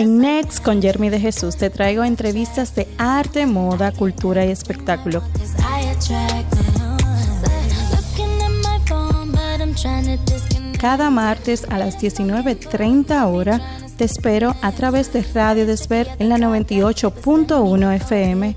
En Next con Jeremy de Jesús te traigo entrevistas de arte, moda, cultura y espectáculo. Cada martes a las 19.30 hora te espero a través de Radio Desver en la 98.1 FM.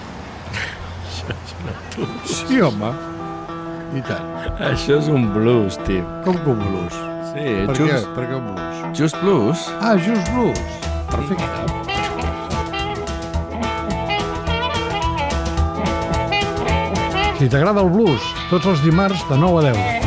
Sí, home. I tant. Això és un blues, tio. Com que un blues? Sí, Per què? just, Per què un blues? just blues. Ah, just blues. Perfecte. Si t'agrada el blues, tots els dimarts de 9 a 10.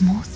Smooth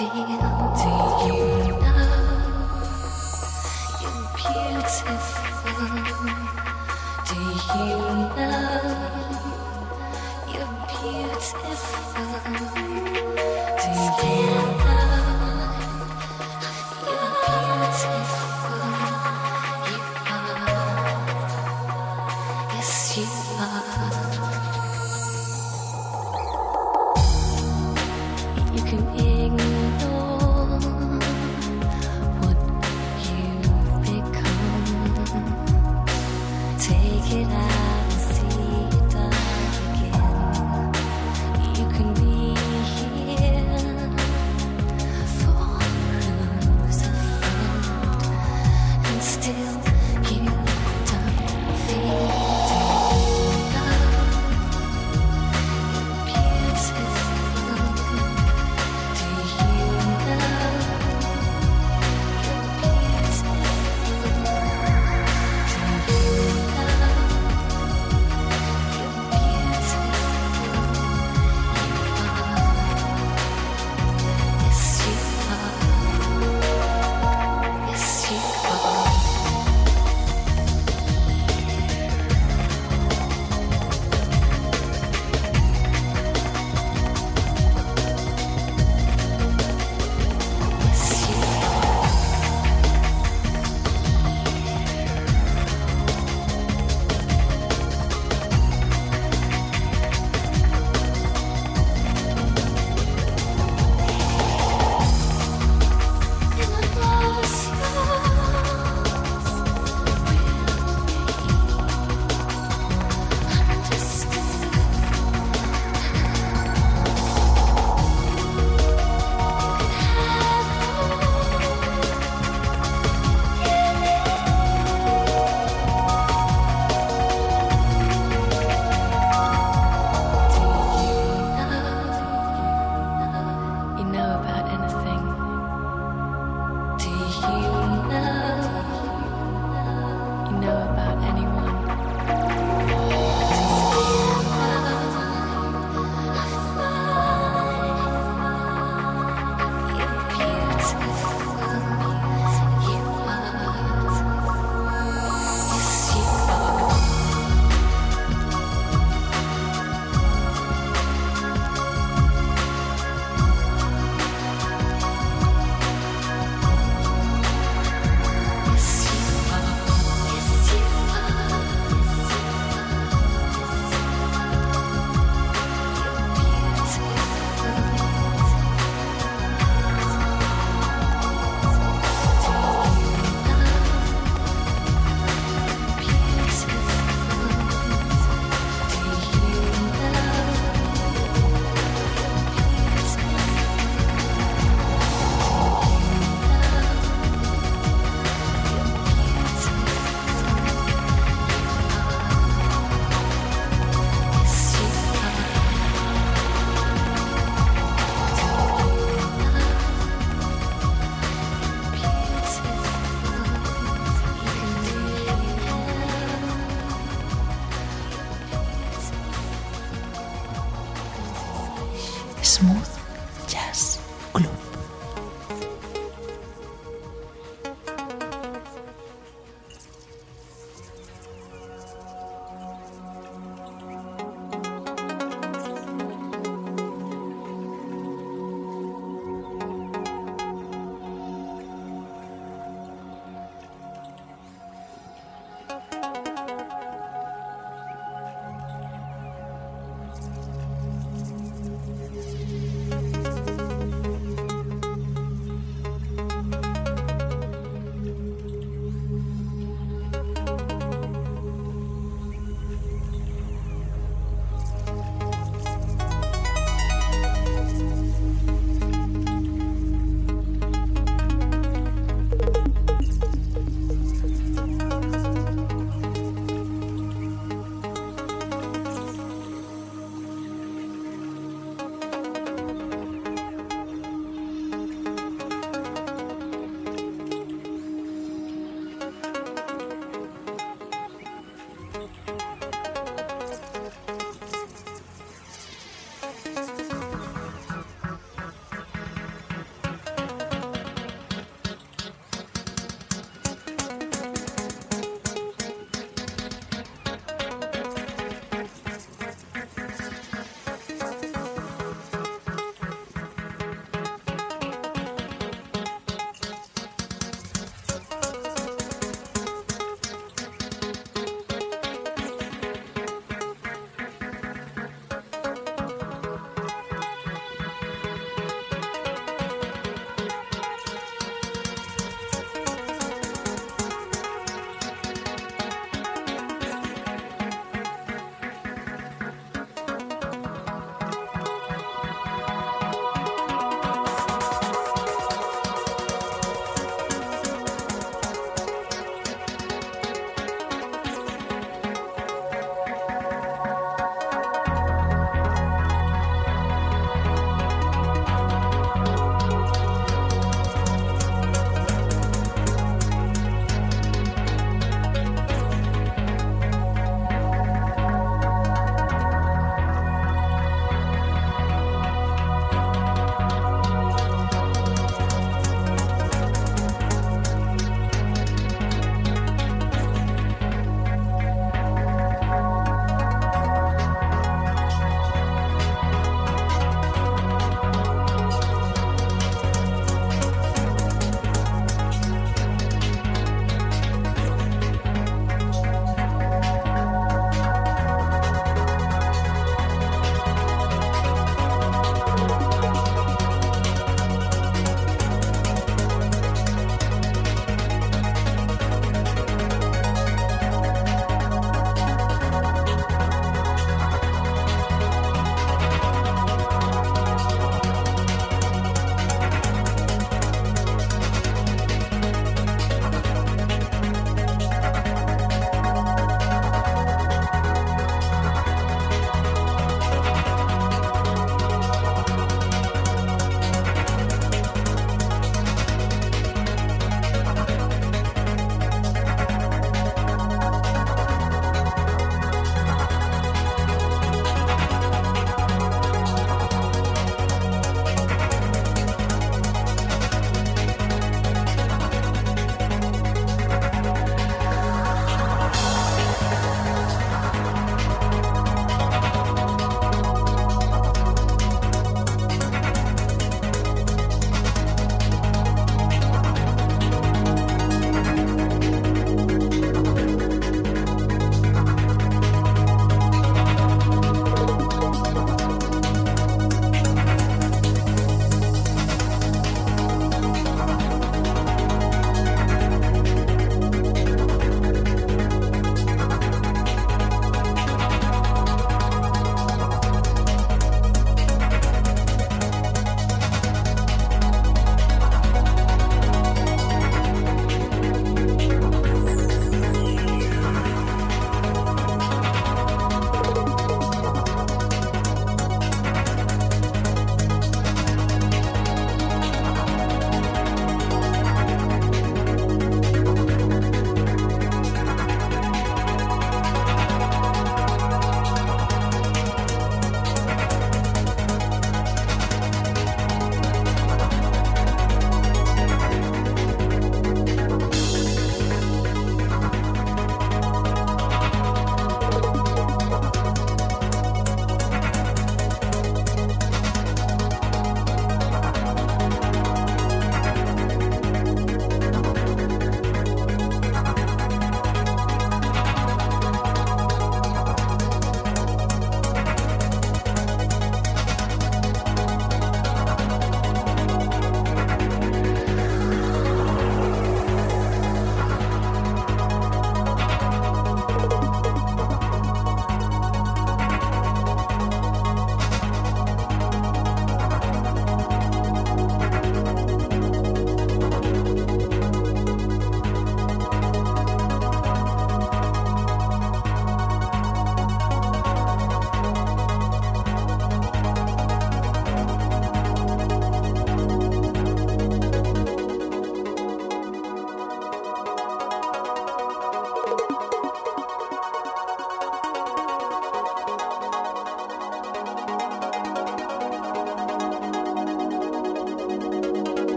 you're beautiful? Do you know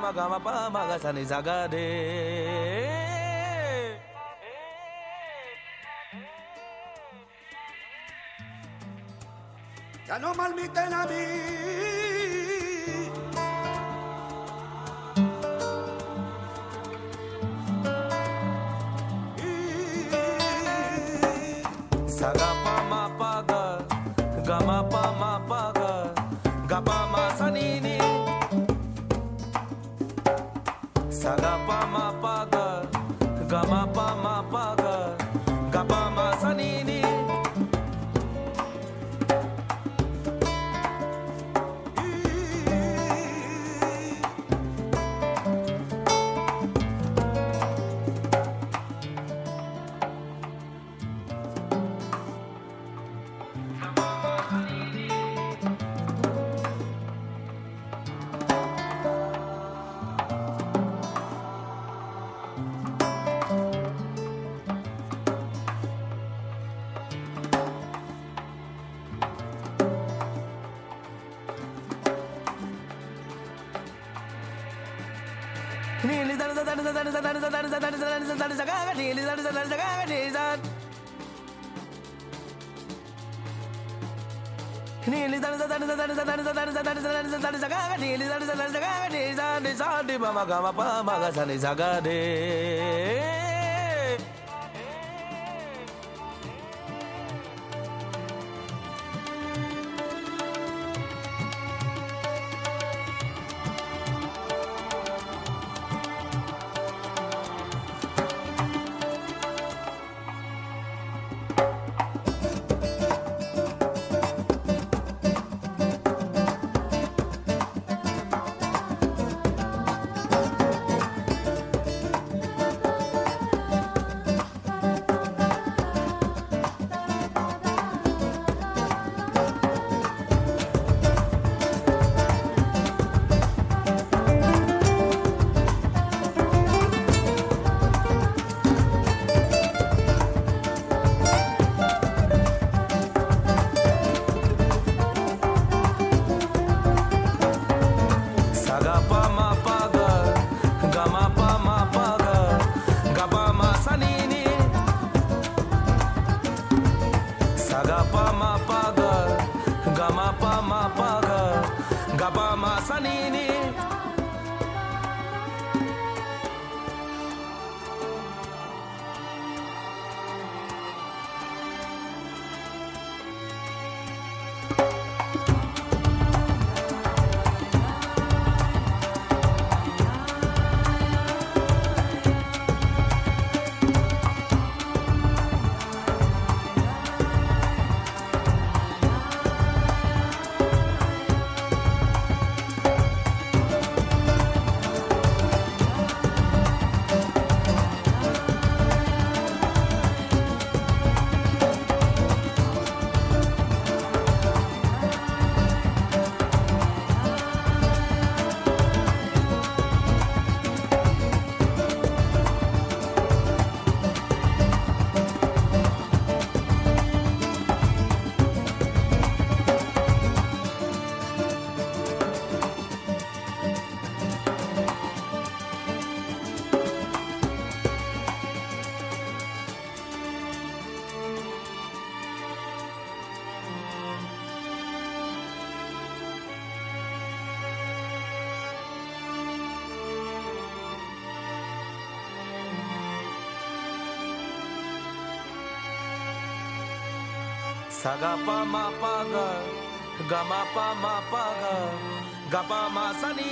भगासारी जगद Ni sa ni sa ni sa Sagapa ma mapaga, gama pa mapaga, gapa masa ni.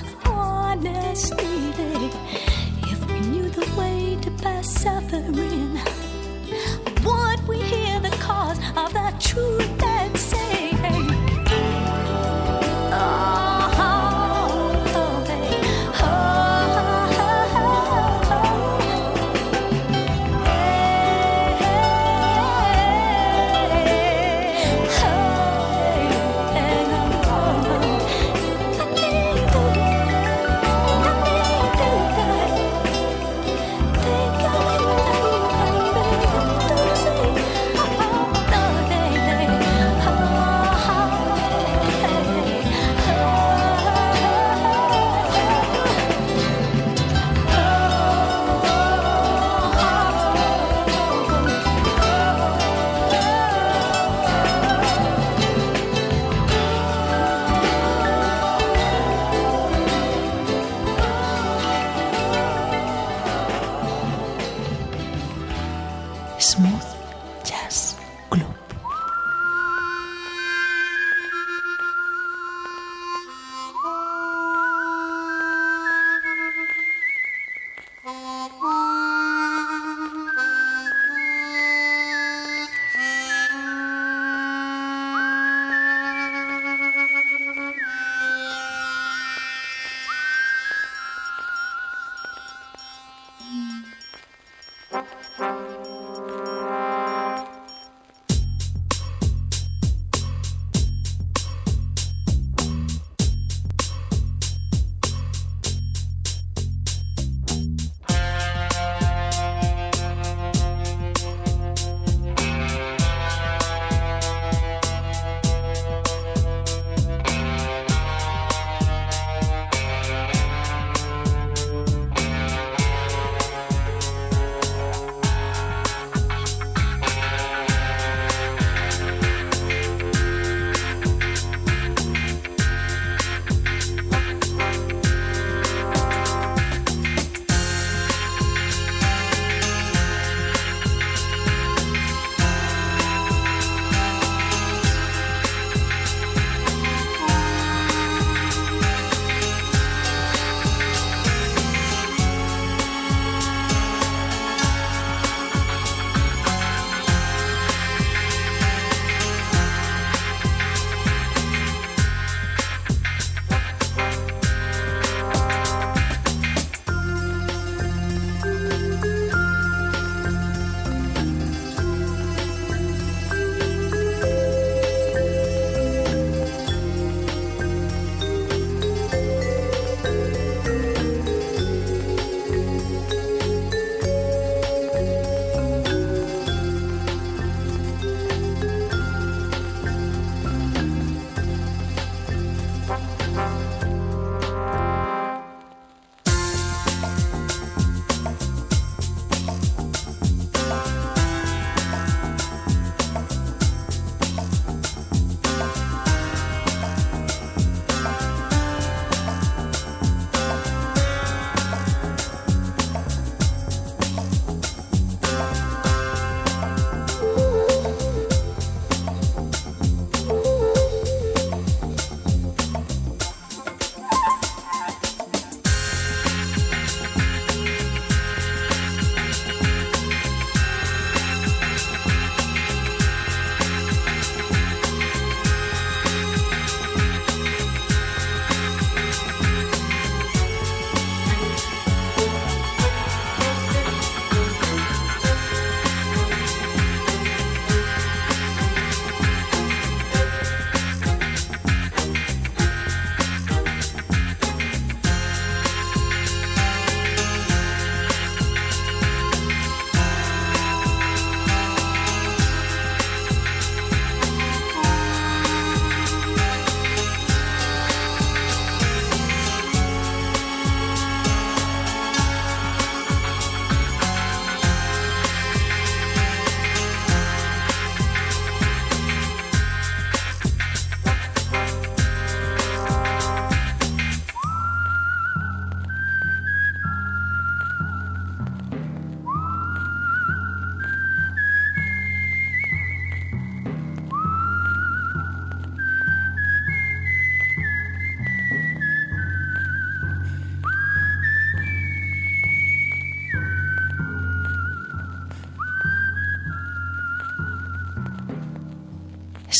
Of honesty. If we knew the way to pass suffering, would we hear the cause of the truth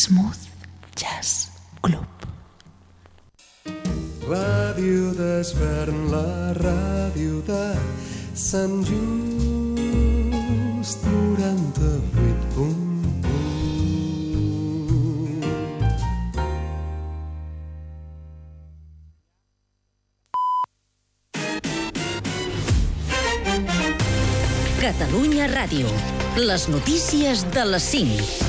Smooth Jazz Club. Ràdio d'Esvern, la ràdio de Sant Just 98.1 Catalunya Ràdio. Les notícies de les 5.